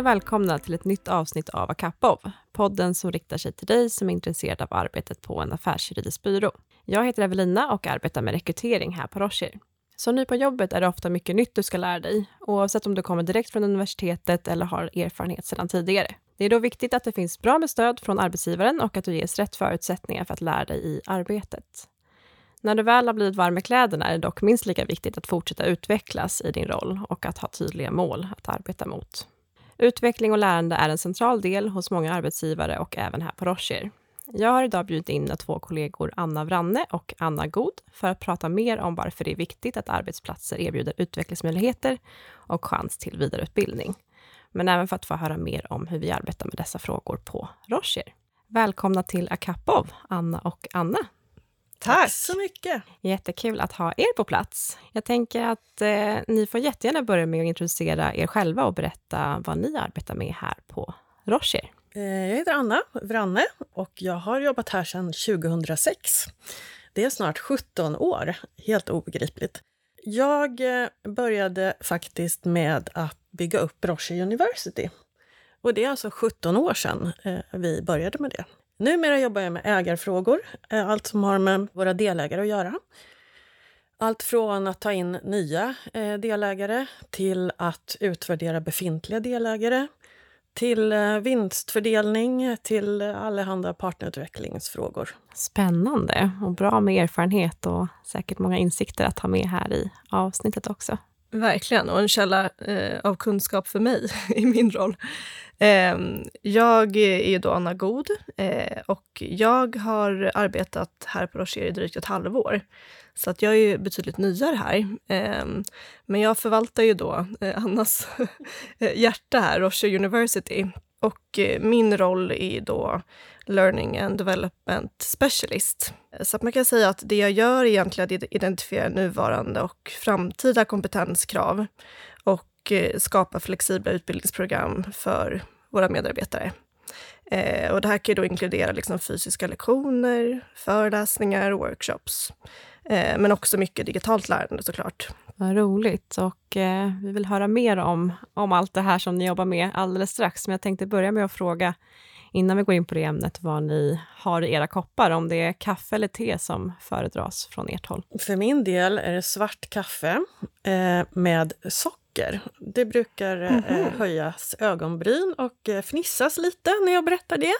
och välkomna till ett nytt avsnitt av Akapov, podden som riktar sig till dig som är intresserad av arbetet på en affärsjuridisk byrå. Jag heter Evelina och arbetar med rekrytering här på Rocher. Som ny på jobbet är det ofta mycket nytt du ska lära dig, oavsett om du kommer direkt från universitetet eller har erfarenhet sedan tidigare. Det är då viktigt att det finns bra med stöd från arbetsgivaren och att du ges rätt förutsättningar för att lära dig i arbetet. När du väl har blivit varm i kläderna är det dock minst lika viktigt att fortsätta utvecklas i din roll och att ha tydliga mål att arbeta mot. Utveckling och lärande är en central del hos många arbetsgivare och även här på Rocher. Jag har idag bjudit in mina två kollegor Anna Vranne och Anna God för att prata mer om varför det är viktigt att arbetsplatser erbjuder utvecklingsmöjligheter och chans till vidareutbildning. Men även för att få höra mer om hur vi arbetar med dessa frågor på Rocher. Välkomna till Akapov, Anna och Anna. Tack. Tack så mycket! Jättekul att ha er på plats. Jag tänker att eh, ni får jättegärna börja med att introducera er själva och berätta vad ni arbetar med här på Rocher. Eh, jag heter Anna Vranne och jag har jobbat här sedan 2006. Det är snart 17 år, helt obegripligt. Jag eh, började faktiskt med att bygga upp Rocher University. Och det är alltså 17 år sedan eh, vi började med det. Numera jobbar jag med ägarfrågor, eh, allt som har med våra delägare att göra. Allt från att ta in nya eh, delägare till att utvärdera befintliga delägare, till eh, vinstfördelning, till allehanda partnerutvecklingsfrågor. Spännande och bra med erfarenhet och säkert många insikter att ha med här i avsnittet också. Verkligen, och en källa eh, av kunskap för mig i min roll. Eh, jag är ju då Anna God eh, och jag har arbetat här på Rocher i drygt ett halvår. Så att jag är ju betydligt nyare här. Ehm, men jag förvaltar ju då eh, Annas hjärta här, Rocher University. Och eh, min roll är då Learning and Development Specialist. Så att man kan säga att det jag gör egentligen är att identifiera nuvarande och framtida kompetenskrav och eh, skapa flexibla utbildningsprogram för våra medarbetare. Eh, och det här kan då inkludera liksom fysiska lektioner, föreläsningar workshops. Eh, men också mycket digitalt lärande såklart. Vad roligt. Och eh, vi vill höra mer om, om allt det här som ni jobbar med alldeles strax. Men jag tänkte börja med att fråga, innan vi går in på det ämnet, vad ni har i era koppar, om det är kaffe eller te som föredras från ert håll? För min del är det svart kaffe eh, med socker. Det brukar mm -hmm. höjas ögonbryn och eh, fnissas lite när jag berättar det.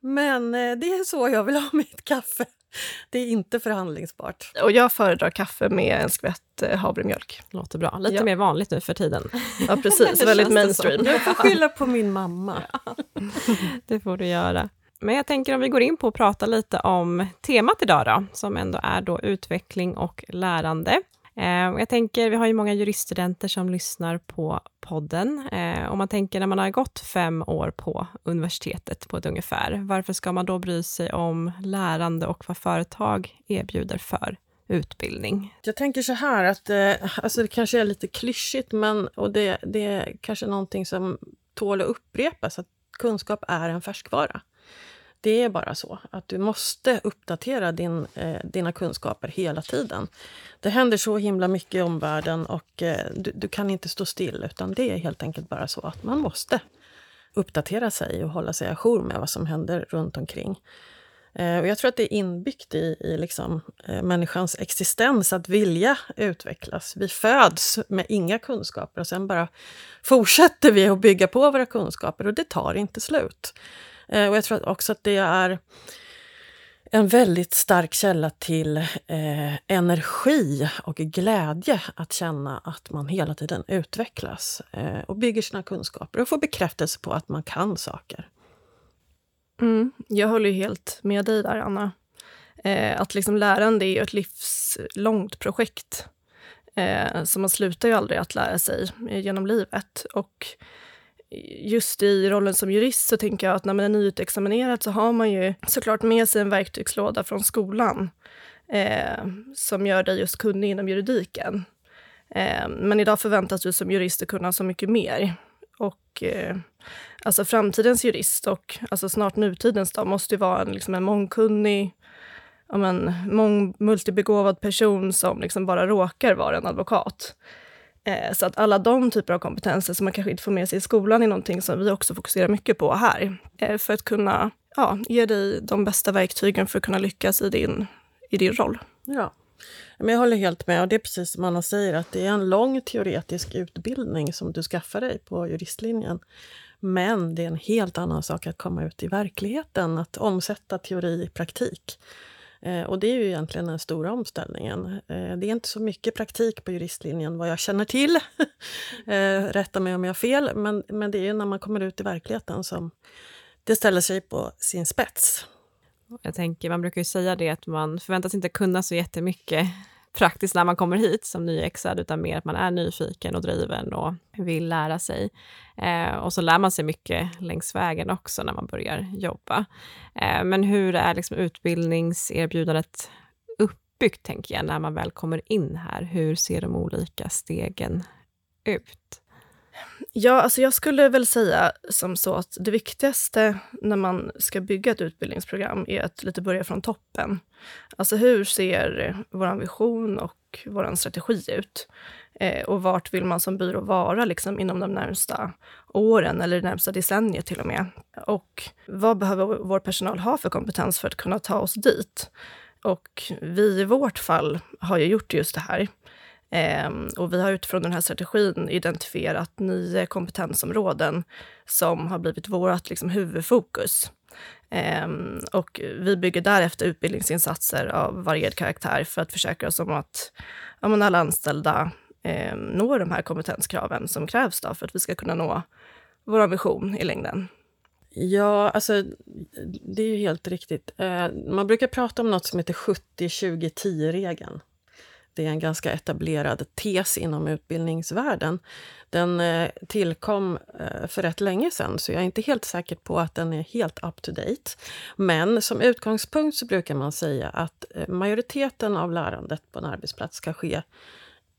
Men eh, det är så jag vill ha mitt kaffe. Det är inte förhandlingsbart. Och jag föredrar kaffe med en skvätt eh, havremjölk. Låter bra. Lite ja. mer vanligt nu för tiden. Ja, precis. väldigt mainstream. Jag får skylla på min mamma. Ja. Det får du göra. Men jag tänker om vi går in på att prata lite om temat idag då, som ändå är då utveckling och lärande. Eh, jag tänker, vi har ju många juriststudenter som lyssnar på podden. Eh, om man tänker när man har gått fem år på universitetet på ett ungefär, varför ska man då bry sig om lärande och vad företag erbjuder för utbildning? Jag tänker så här att, eh, alltså det kanske är lite klyschigt, men och det, det är kanske någonting som tål att upprepas, att kunskap är en färskvara. Det är bara så att du måste uppdatera din, eh, dina kunskaper hela tiden. Det händer så himla mycket i omvärlden och eh, du, du, kan inte stå still utan det är helt enkelt bara så att man måste uppdatera sig och hålla sig ajour med vad som händer runt omkring. Eh, och jag tror att det är inbyggt i, i liksom, eh, människans existens att vilja utvecklas. Vi föds med inga kunskaper och sen bara fortsätter vi att bygga på våra kunskaper och det tar inte slut. Eh, och jag tror också att det är en väldigt stark källa till eh, energi och glädje att känna att man hela tiden utvecklas eh, och bygger sina kunskaper och får bekräftelse på att man kan saker. Mm, jag håller helt med dig där, Anna. Eh, att liksom lärande är ett livslångt projekt. Eh, så man slutar ju aldrig att lära sig genom livet. Och just i rollen som jurist så tänker jag att när man är nyutexaminerad så har man ju såklart med sig en verktygslåda från skolan eh, som gör dig just kunnig inom juridiken. Eh, men idag förväntas du som jurist att kunna så mycket mer. Och eh, alltså framtidens jurist och alltså snart nutidens då, måste ju vara en, liksom en mångkunnig, en mång, multibegåvad person som liksom bara råkar vara en advokat. Eh, så att alla de typer av kompetenser som man kanske inte får med sig i skolan är någonting som vi också fokuserar mycket på här. Eh, för att kunna ja, ge dig de bästa verktygen för att kunna lyckas i din, i din roll. Ja, men jag håller helt med. Och det är precis som Anna säger, att det är en lång teoretisk utbildning som du skaffar dig på juristlinjen. Men det är en helt annan sak att komma ut i verkligheten, att omsätta teori i praktik. Eh, och det är ju egentligen den stora omställningen. Eh, det är inte så mycket praktik på juristlinjen vad jag känner till. Eh, rätta mig om jag har fel, men, men det är när man kommer ut i verkligheten som det ställer sig på sin spets. Jag tänker, man brukar ju säga det att man förväntas inte kunna så jättemycket praktiskt när man kommer hit som nyexad, utan mer att man är nyfiken och driven och vill lära sig. Eh, och så lär man sig mycket längs vägen också när man börjar jobba. Eh, men hur är liksom utbildningserbjudandet uppbyggt, tänker jag, när man väl kommer in här? Hur ser de olika stegen ut? Ja, alltså jag skulle väl säga som så att det viktigaste när man ska bygga ett utbildningsprogram är att lite börja från toppen. Alltså hur ser vår vision och vår strategi ut? Eh, och vart vill man som byrå vara liksom, inom de närmsta åren eller det närmsta decenniet till och med? Och vad behöver vår personal ha för kompetens för att kunna ta oss dit? Och vi i vårt fall har ju gjort just det här. Ehm, och vi har utifrån den här strategin identifierat nio kompetensområden som har blivit vårt liksom, huvudfokus. Ehm, och vi bygger därefter utbildningsinsatser av varierad karaktär för att försäkra oss om att ja, alla anställda eh, når de här kompetenskraven som krävs då för att vi ska kunna nå vår ambition i längden. Ja, alltså det är ju helt riktigt. Ehm, man brukar prata om något som heter 70-20-10-regeln. Det är en ganska etablerad tes inom utbildningsvärlden. Den eh, tillkom eh, för rätt länge sedan, så jag är inte helt säker på att den är helt up to date. Men som utgångspunkt så brukar man säga att eh, majoriteten av lärandet på en arbetsplats ska ske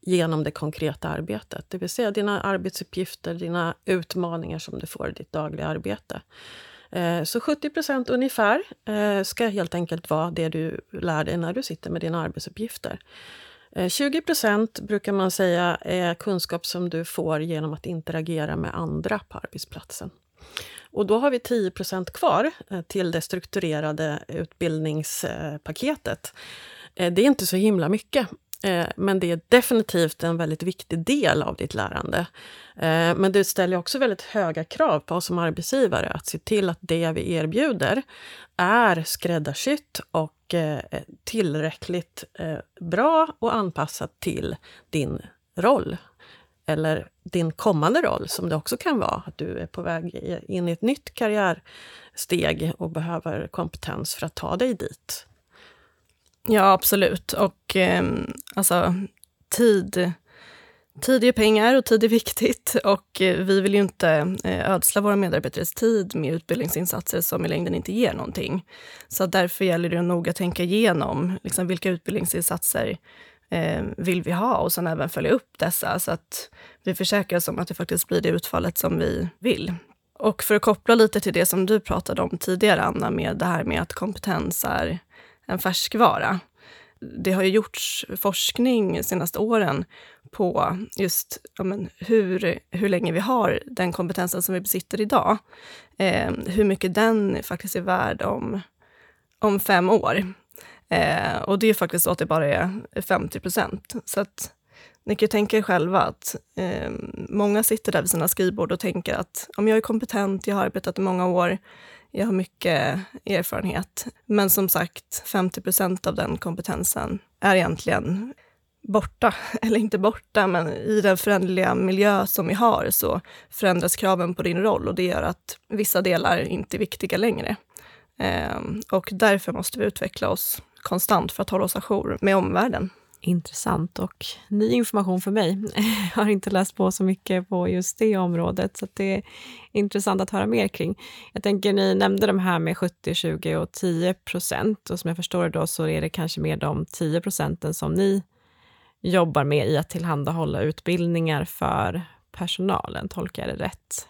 genom det konkreta arbetet. Det vill säga dina arbetsuppgifter, dina utmaningar som du får i ditt dagliga arbete. Så 70% ungefär ska helt enkelt vara det du lär dig när du sitter med dina arbetsuppgifter. Eh, 20 procent brukar man säga är kunskap som du får genom att interagera med andra på arbetsplatsen. Och då har vi 10% kvar eh, till det strukturerade utbildningspaketet. Eh, det är inte så himla mycket, men det är definitivt en väldigt viktig del av ditt lärande. Men det ställer också väldigt höga krav på oss som arbetsgivare att se till att det vi erbjuder är skräddarsytt och och eh, tillräckligt eh, bra och anpassat till din roll. Eller din kommande roll, som det också kan vara. Att du är på väg in i ett nytt karriärsteg och behöver kompetens för att ta dig dit. Ja, absolut. Och eh, alltså, tid Tid är pengar och tid är viktigt och eh, vi vill ju inte eh, ödsla våra medarbetares tid med utbildningsinsatser som i längden inte ger någonting. Så därför gäller det att noga tänka igenom liksom vilka utbildningsinsatser eh, vill vi ha och sen även följa upp dessa så att vi försäkrar oss om att det faktiskt blir det utfallet som vi vill. Och för att koppla lite till det som du pratade om tidigare, Anna, med det här med att kompetens är en färskvara. Det har ju gjorts forskning de senaste åren på just ja, men, hur, hur länge vi har den kompetensen som vi besitter idag. Eh, hur mycket den faktiskt är värd om, om fem år. Eh, och det är faktiskt så att det bara är 50 procent. Så att ni kan ju tänka er själva att eh, många sitter där vid sina skrivbord och tänker att om jag är kompetent, jag har arbetat i många år, jag har mycket erfarenhet. Men som sagt, 50 procent av den kompetensen är egentligen borta, eller inte borta, men i den föränderliga miljö som vi har så förändras kraven på din roll och det gör att vissa delar inte är viktiga längre. Ehm, och därför måste vi utveckla oss konstant för att hålla oss ajour med omvärlden. Intressant och ny information för mig. Jag har inte läst på så mycket på just det området, så det är intressant att höra mer kring. Jag tänker, ni nämnde de här med 70, 20 och 10 procent och som jag förstår det då så är det kanske mer de 10 procenten som ni jobbar med i att tillhandahålla utbildningar för personalen. Tolkar jag det rätt?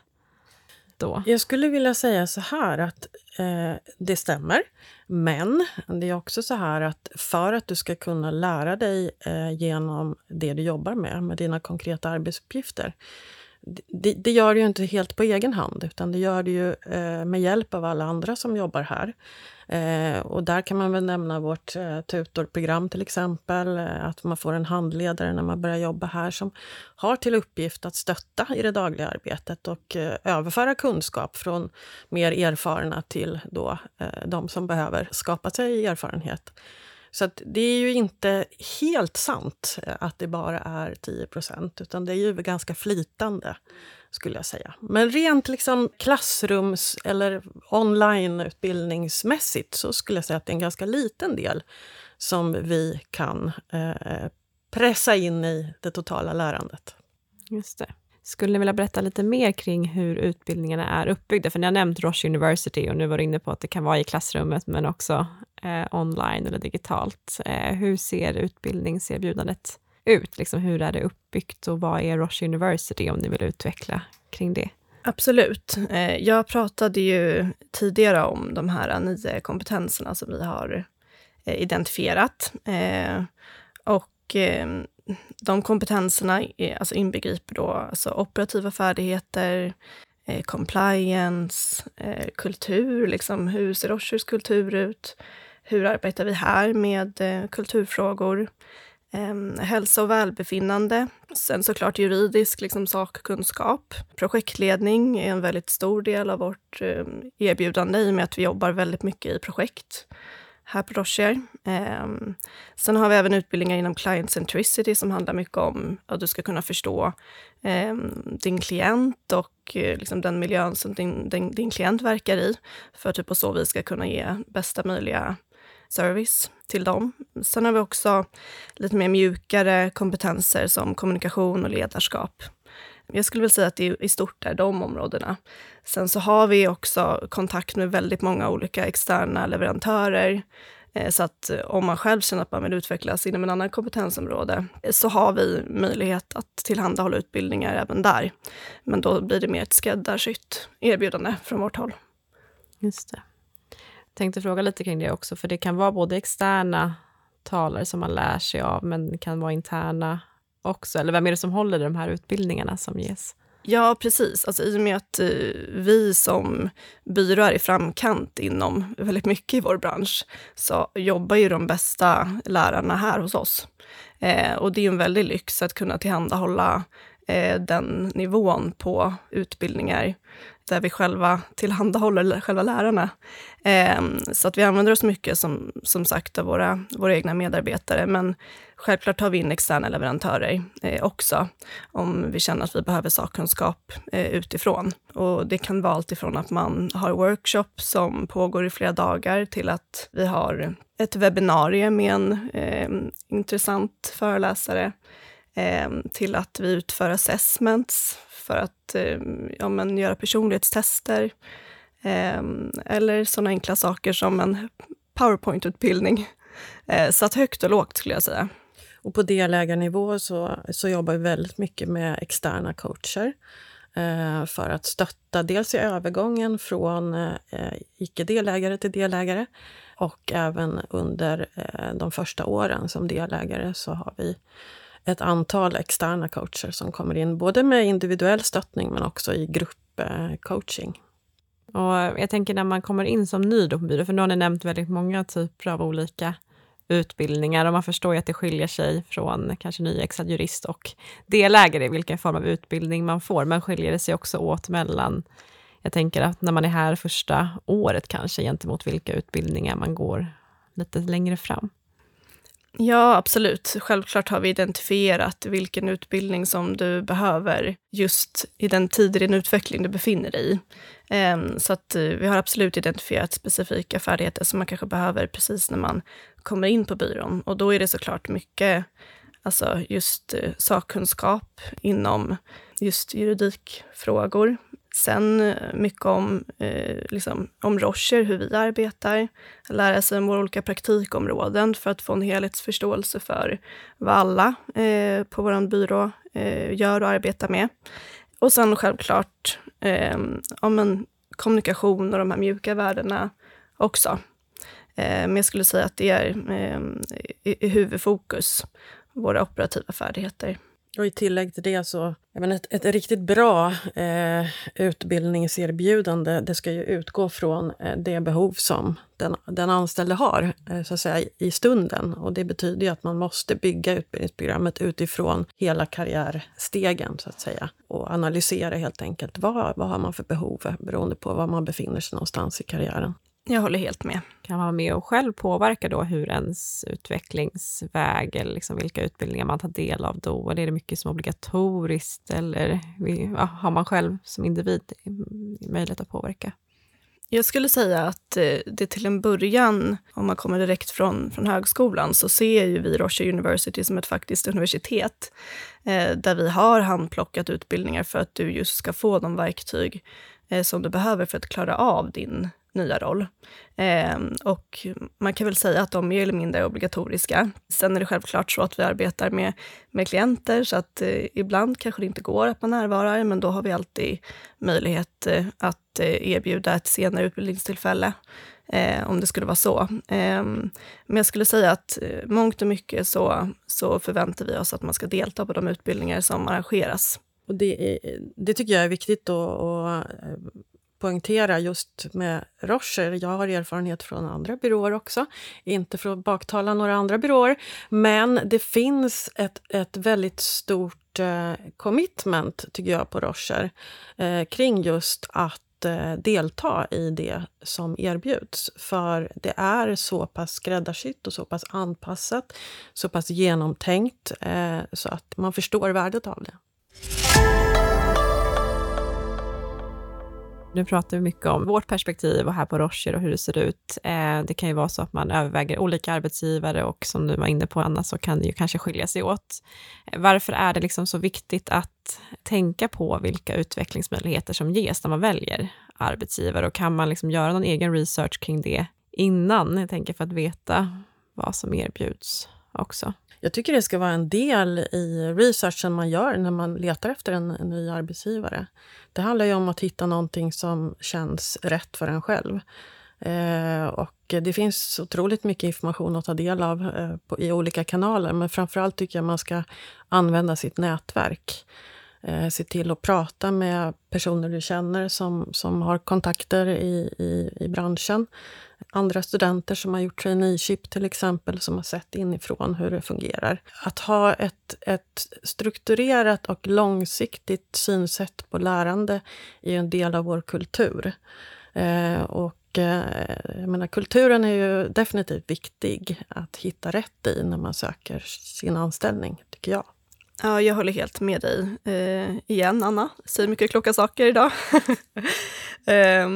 då? Jag skulle vilja säga så här att eh, det stämmer. Men det är också så här att för att du ska kunna lära dig eh, genom det du jobbar med, med dina konkreta arbetsuppgifter, det, det, gör du ju inte helt på egen hand, utan det gör det ju eh, med hjälp av alla andra som jobbar här. Eh, och där kan man väl nämna vårt eh, tutorprogram till exempel, eh, att man får en handledare när man börjar jobba här som har till uppgift att stötta i det dagliga arbetet och eh, överföra kunskap från mer erfarna till då, eh, de som behöver skapa sig erfarenhet. Så det är ju inte helt sant eh, att det bara är 10% utan det är ju ganska flytande, skulle jag säga. Men rent liksom klassrums eller online-utbildningsmässigt så skulle jag säga att det är en ganska liten del som vi kan eh, eh, pressa in i det totala lärandet. Just det. Skulle ni vilja berätta lite mer kring hur utbildningarna är uppbyggda? För ni har nämnt Roche University och nu var du inne på att det kan vara i klassrummet men också eh, online eller digitalt. Eh, hur ser utbildningserbjudandet ut? Liksom, hur är det uppbyggt och vad är Roche University om ni vill utveckla kring det? Absolut. Eh, jag pratade ju tidigare om de här nio kompetenserna som vi har eh, identifierat. Eh, och eh, de kompetenserna alltså inbegriper då alltså operativa färdigheter, eh, compliance, eh, kultur, liksom, hur ser Rochers kultur ut? Hur arbetar vi här med eh, kulturfrågor? Ehm, hälsa och välbefinnande. Sen såklart juridisk liksom, sakkunskap. Projektledning är en väldigt stor del av vårt eh, erbjudande i och med att vi jobbar väldigt mycket i projekt här på Rocher. Ehm, sen har vi även utbildningar inom client centricity som handlar mycket om att du ska kunna förstå ehm, din klient och eh, liksom den miljön som din, din, din, klient verkar i för att du på så vis ska kunna ge bästa möjliga service till dem. Sen har vi också lite mer mjukare kompetenser som kommunikation och ledarskap. Jag skulle vilja säga att det i stort är de områdena. Sen så har vi också kontakt med väldigt många olika externa leverantörer. Eh, så att eh, om man själv känner att man vill utvecklas inom en annan kompetensområde eh, så har vi möjlighet att tillhandahålla utbildningar även där. Men då blir det mer ett skräddarsytt erbjudande från vårt håll. Just det. Jag tänkte fråga lite kring det också, för det kan vara både externa talare som man lär sig av, men det kan vara interna också? Eller vem är det som håller de här utbildningarna som ges? Ja, precis. Alltså, I och med att eh, vi som byrå är i framkant inom väldigt mycket i vår bransch, så jobbar ju de bästa lärarna här hos oss. Eh, och det är en väldig lyx att kunna tillhandahålla eh, den nivån på utbildningar där vi själva tillhandahåller själva lärarna. Eh, så att vi använder oss mycket som, som sagt av våra, våra egna medarbetare. Men självklart tar vi in externa leverantörer eh, också om vi känner att vi behöver sakkunskap eh, utifrån. Och det kan vara allt ifrån att man har workshop som pågår i flera dagar till att vi har ett webbinarium med en eh, intressant föreläsare eh, till att vi utför assessments för att eh, ja, men göra personlighetstester. Eh, eller sådana enkla saker som en powerpoint-utbildning. Eh, så att högt och lågt skulle jag säga. Och på delägarnivå så, så jobbar vi väldigt mycket med externa coacher eh, för att stötta dels i övergången från eh, icke-delägare till delägare och även under eh, de första åren som delägare så har vi ett antal externa coacher som kommer in, både med individuell stöttning men också i gruppcoaching. Eh, och eh, jag tänker när man kommer in som ny då på byrå, för nu har ni nämnt väldigt många typer av olika utbildningar och man förstår ju att det skiljer sig från kanske nyexad jurist och delägare i vilken form av utbildning man får, men skiljer det sig också åt mellan jag tänker att när man är här första året kanske gentemot vilka utbildningar man går lite längre fram. Ja, absolut. Självklart har vi identifierat vilken utbildning som du behöver just i den tid i din utveckling du befinner dig i. Ehm, så att eh, vi har absolut identifierat specifika färdigheter som man kanske behöver precis när man kommer in på byrån. Och då är det såklart mycket alltså just eh, sakkunskap inom just juridikfrågor, Sen eh, mycket om, eh, liksom, om Rocher, hur vi arbetar. Lära sig om våra olika praktikområden för att få en helhetsförståelse för vad alla eh, på vår byrå eh, gör och arbetar med. Och sen självklart eh, om en kommunikation och de här mjuka värdena också. Eh, men jag skulle säga att det är eh, i, i huvudfokus, våra operativa färdigheter. Och i tillägg till det så, jag menar, ett, ett riktigt bra eh, utbildningserbjudande, det ska ju utgå från eh, det behov som den, den anställde har, eh, så att säga, i stunden. Och det betyder ju att man måste bygga utbildningsprogrammet utifrån hela karriärstegen, så att säga. Och analysera helt enkelt, vad, vad har man för behov beroende på var man befinner sig någonstans i karriären. Jag håller helt med. Kan man vara med och själv påverka då hur ens utvecklingsväg eller liksom vilka utbildningar man tar del av då? Eller är det mycket som obligatoriskt eller har man själv som individ möjlighet att påverka? Jag skulle säga att eh, det till en början, om man kommer direkt från, från högskolan, så ser ju vi Roche University som ett faktiskt universitet, Eh, där vi har handplockat utbildningar för att du just ska få de verktyg eh, som du behöver för att klara av din nya roll. Eh, och man kan väl säga att de är mer eller mindre är obligatoriska. Sen är det självklart så att vi arbetar med, med klienter, så att eh, ibland kanske det inte går att man närvarar, men då har vi alltid möjlighet eh, att eh, erbjuda ett senare utbildningstillfälle. Eh, om det skulle vara så. Eh, men jag skulle säga att eh, mångt och mycket så, så förväntar vi oss att man ska delta på de utbildningar som arrangeras. Och det, är, det tycker jag är viktigt att eh, poängtera just med Rocher. Jag har erfarenhet från andra byråer också. Inte för att baktala några andra byråer, men det finns ett, ett väldigt stort eh, commitment, tycker jag, på Rocher eh, kring just att eh, delta i det som erbjuds. För det är så pass skräddarsytt och så pass anpassat, så pass genomtänkt eh, så att man förstår värdet av det. Nu pratar vi mycket om vårt perspektiv och här på Rocher och hur det ser ut. Eh, det kan ju vara så att man överväger olika arbetsgivare och som du var inne på Anna, så kan det ju kanske skilja sig åt. Eh, varför är det liksom så viktigt att tänka på vilka utvecklingsmöjligheter som ges när man väljer arbetsgivare och kan man liksom göra någon egen research kring det innan, jag tänker för att veta vad som erbjuds också? Jag tycker det ska vara en del i researchen man gör när man letar efter en, en ny arbetsgivare. Det handlar ju om att hitta någonting som känns rätt för en själv. Eh, och det finns otroligt mycket information att ta del av eh, på, i olika kanaler, men framförallt tycker jag man ska använda sitt nätverk. Eh, se till att prata med personer du känner som, som har kontakter i, i, i branschen andra studenter som har gjort traineeship till exempel, som har sett inifrån hur det fungerar. Att ha ett, ett strukturerat och långsiktigt synsätt på lärande är en del av vår kultur. Eh, och eh, jag menar, kulturen är ju definitivt viktig att hitta rätt i när man söker sin anställning, tycker jag. Ja, jag håller helt med dig. Eh, igen, Anna. Säger mycket kloka saker idag. eh,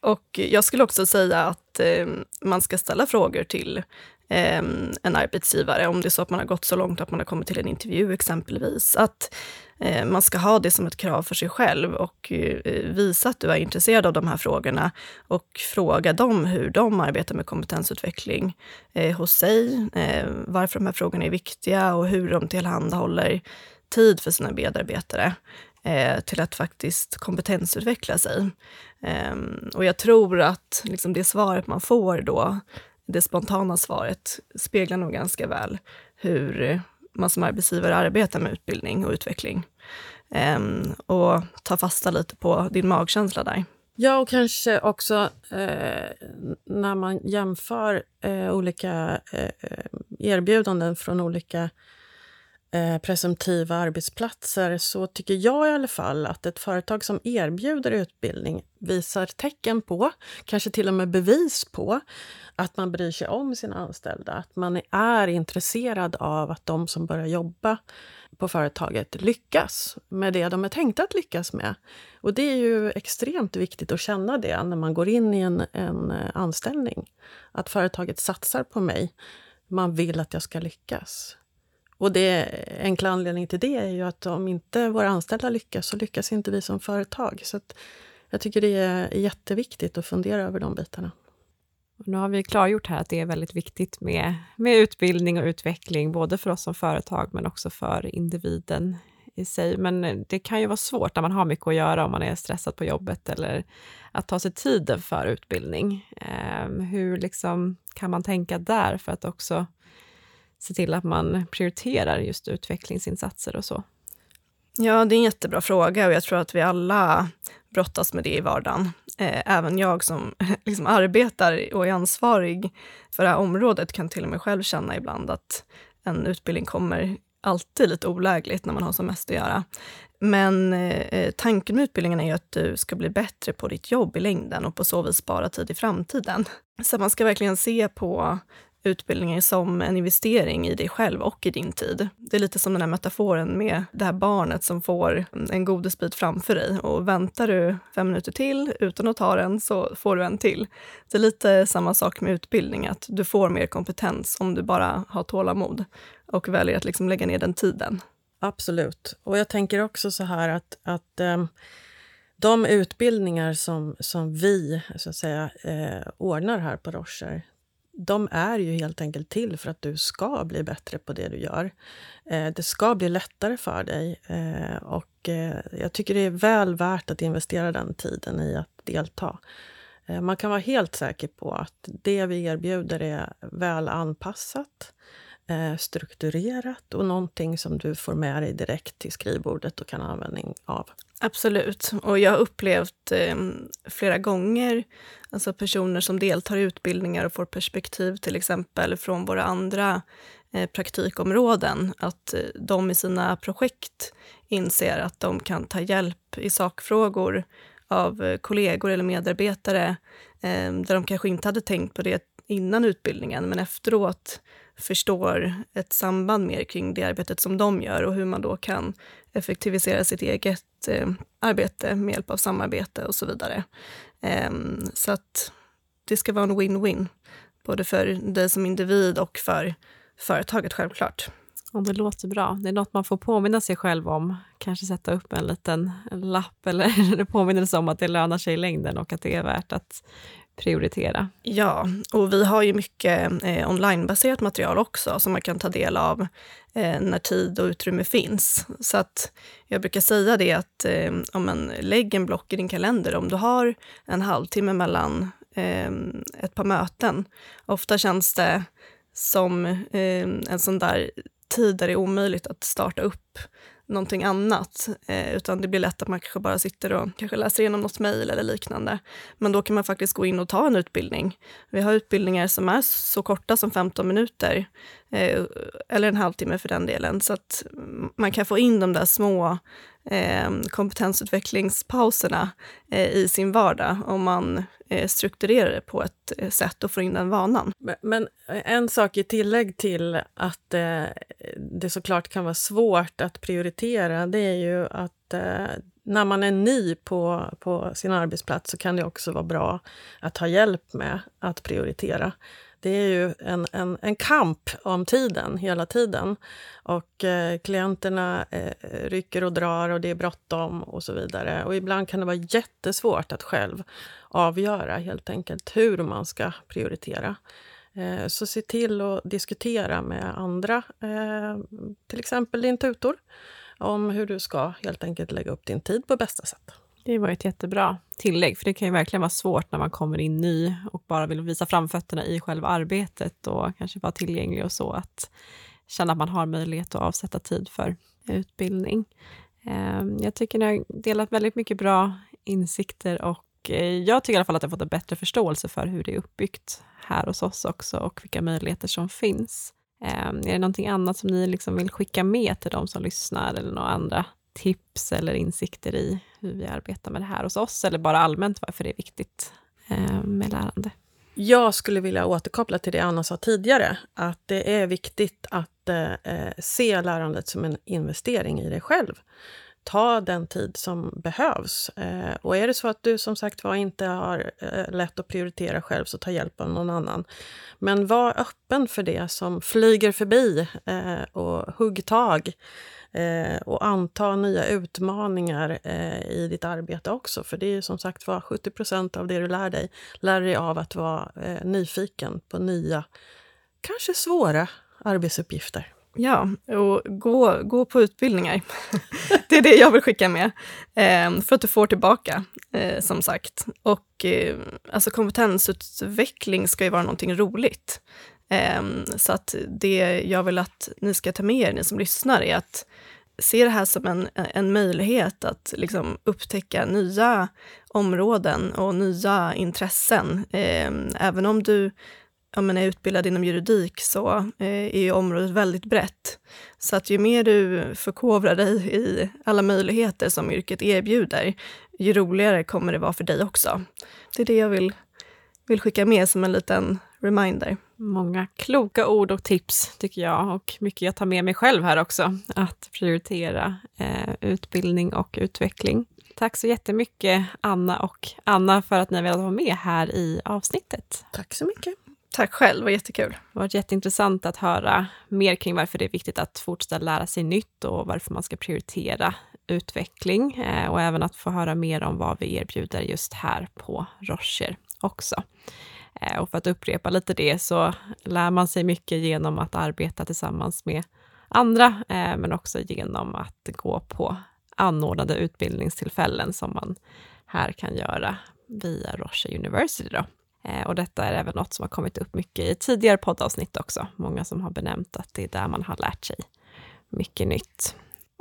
och jag skulle också säga att eh, man ska ställa frågor till Ehm, en arbetsgivare, om det är så att man har gått så långt att man har kommit till en intervju exempelvis. Att Eh, man ska ha det som ett krav för sig själv och eh, visa att du är intresserad av de här frågorna och fråga dem hur de arbetar med kompetensutveckling eh, hos sig, eh, varför de här frågorna är viktiga och hur de tillhandahåller tid för sina medarbetare eh, till att faktiskt kompetensutveckla sig. Ehm, och jag tror att liksom det svaret man får då, det spontana svaret, speglar nog ganska väl hur man som arbetsgivare arbetar med utbildning och utveckling. Um, och ta fasta lite på din magkänsla där. Ja, och kanske också eh, när man jämför eh, olika eh, eh erbjudanden från olika eh, presumtiva arbetsplatser så tycker jag i alla fall att ett företag som erbjuder utbildning visar tecken på, kanske till och med bevis på, att man bryr sig om sina anställda. Att man är intresserad av att de som börjar jobba på företaget lyckas med det de är tänkta att lyckas med. Och det är ju extremt viktigt att känna det när man går in i en, en eh, anställning. Att företaget satsar på mig. Man vill att jag ska lyckas. Och det enkla anledningen till det är ju att om inte våra anställda lyckas så lyckas inte vi som företag. Så jag tycker det är jätteviktigt att fundera över de bitarna. Nu har vi klargjort här att det är väldigt viktigt med, med utbildning och utveckling, både för oss som företag men också för individen i sig, men det kan ju vara svårt när man har mycket att göra, om man är stressad på jobbet, eller att ta sig tiden för utbildning. Eh, hur liksom kan man tänka där för att också se till att man prioriterar just utvecklingsinsatser och så? Ja, det är en jättebra fråga och jag tror att vi alla brottas med det i vardagen. Eh, även jag som liksom arbetar och är ansvarig för det här området kan till och med själv känna ibland att en utbildning kommer alltid lite olägligt när man har som mest att göra. Men eh, tanken med utbildningen är ju att du ska bli bättre på ditt jobb i längden och på så vis spara tid i framtiden. Så man ska verkligen se på utbildningen som en investering i dig själv och i din tid. Det är lite som den här metaforen med det här barnet som får en godisbit framför dig och väntar du fem minuter till utan att ta den så får du en till. Det är lite samma sak med utbildning, att du får mer kompetens om du bara har tålamod och väljer att liksom lägga ner den tiden. Absolut. Och jag tänker också så här att, att um, de utbildningar som, som vi så att säga, eh, ordnar här på Rocher, de är ju helt enkelt till för att du ska bli bättre på det du gör. Eh, det ska bli lättare för dig eh, och eh, jag tycker det är väl värt att investera den tiden i att delta. Man kan vara helt säker på att det vi erbjuder är väl anpassat, eh, strukturerat och någonting som du får med dig direkt till skrivbordet och kan ha användning av. Absolut. Och jag har upplevt eh, flera gånger alltså personer som deltar i utbildningar och får perspektiv till exempel från våra andra eh, praktikområden, att eh, de i sina projekt inser att de kan ta hjälp i sakfrågor av eh, kollegor eller medarbetare eh, där de kanske inte hade tänkt på det innan utbildningen, men efteråt förstår ett samband mer kring det arbetet som de gör och hur man då kan effektivisera sitt eget eh, arbete med hjälp av samarbete och så vidare. Eh, så att det ska vara en win-win, både för dig som individ och för företaget självklart. Och det låter bra. Det är något man får påminna sig själv om. Kanske sätta upp en liten lapp eller påminnelse om att det lönar sig i längden och att det är värt att prioritera. Ja, och vi har ju mycket eh, onlinebaserat material också som man kan ta del av eh, när tid och utrymme finns. Så att jag brukar säga det att eh, om man lägger en block i din kalender, om du har en halvtimme mellan eh, ett par möten, ofta känns det som eh, en sån där tid där det är omöjligt att starta upp någonting annat, eh, utan det blir lätt att man kanske bara sitter och kanske läser igenom något mejl eller liknande. Men då kan man faktiskt gå in och ta en utbildning. Vi har utbildningar som är så korta som 15 minuter, Eh, eller en halvtimme för den delen, så att man kan få in de där små eh, kompetensutvecklingspauserna eh, i sin vardag om man strukturerar det på ett sätt och får in den vanan. Men, en sak i tillägg till att det såklart kan vara svårt att prioritera, det är ju att när man är ny på, på sin arbetsplats så kan det också vara bra att ha hjälp med att prioritera det är ju en, en, en kamp om tiden hela tiden. Och eh, klienterna eh, rycker och drar och det är bråttom och så vidare. Och ibland kan det vara jättesvårt att själv avgöra helt enkelt hur man ska prioritera. Eh, så se till att diskutera med andra, eh, till exempel din tutor, om hur du ska helt enkelt lägga upp din tid på bästa sätt. Det var ett jättebra tillägg, för det kan ju verkligen vara svårt när man kommer in ny och bara vill visa framfötterna i själva arbetet och kanske vara tillgänglig och så, att känna att man har möjlighet att avsätta tid för utbildning. Ehm, jag tycker ni har delat väldigt mycket bra insikter och eh, jag tycker i alla fall att jag fått en bättre förståelse för hur det är uppbyggt här hos oss också och vilka möjligheter som finns. Ehm, är det någonting annat som ni liksom vill skicka med till de som lyssnar eller några andra tips eller insikter i hur vi arbetar med det här hos oss, eller bara allmänt varför det är viktigt eh, med lärande? Jag skulle vilja återkoppla till det Anna sa tidigare, att det är viktigt att eh, eh, se lärandet som en investering i dig själv. Ta den tid som behövs. Eh, och är det så att du som sagt var inte har eh, lätt att prioritera själv, så ta hjälp av någon annan. Men var öppen för det som flyger förbi eh, och hugg tag eh, och anta nya utmaningar eh, i ditt arbete också. För det är som sagt var 70% av det du lär dig, lär dig av att vara eh, nyfiken på nya, kanske svåra arbetsuppgifter. Ja, och gå, gå på utbildningar. det är det jag vill skicka med. Eh, för att du får tillbaka, eh, som sagt. Och eh, alltså kompetensutveckling ska ju vara någonting roligt. Ehm, så att det jag vill att ni ska ta med er, ni som lyssnar, är att se det här som en, en möjlighet att liksom upptäcka nya områden och nya intressen. Ehm, även om du ja, men är utbildad inom juridik så eh, är ju området väldigt brett. Så att ju mer du förkovrar dig i alla möjligheter som yrket erbjuder, ju roligare kommer det vara för dig också. Det är det jag vill, vill skicka med som en liten reminder. Många kloka ord och tips tycker jag och mycket jag tar med mig själv här också. Att prioritera eh, utbildning och utveckling. Tack så jättemycket Anna och Anna för att ni har velat vara med här i avsnittet. Tack så mycket. Tack själv, det var jättekul. Det har varit jätteintressant att höra mer kring varför det är viktigt att fortsätta lära sig nytt och varför man ska prioritera utveckling eh, och även att få höra mer om vad vi erbjuder just här på Rocher också. Eh, och för att upprepa lite det så lär man sig mycket genom att arbeta tillsammans med andra, eh, men också genom att gå på anordnade utbildningstillfällen som man här kan göra via Roche University. Då. Eh, och detta är även något som har kommit upp mycket i tidigare poddavsnitt också. Många som har benämnt att det är där man har lärt sig mycket nytt.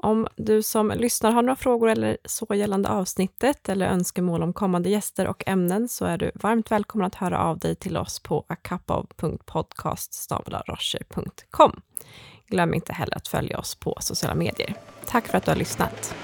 Om du som lyssnar har några frågor eller så gällande avsnittet eller önskemål om kommande gäster och ämnen så är du varmt välkommen att höra av dig till oss på acapov.podcast.com. Glöm inte heller att följa oss på sociala medier. Tack för att du har lyssnat.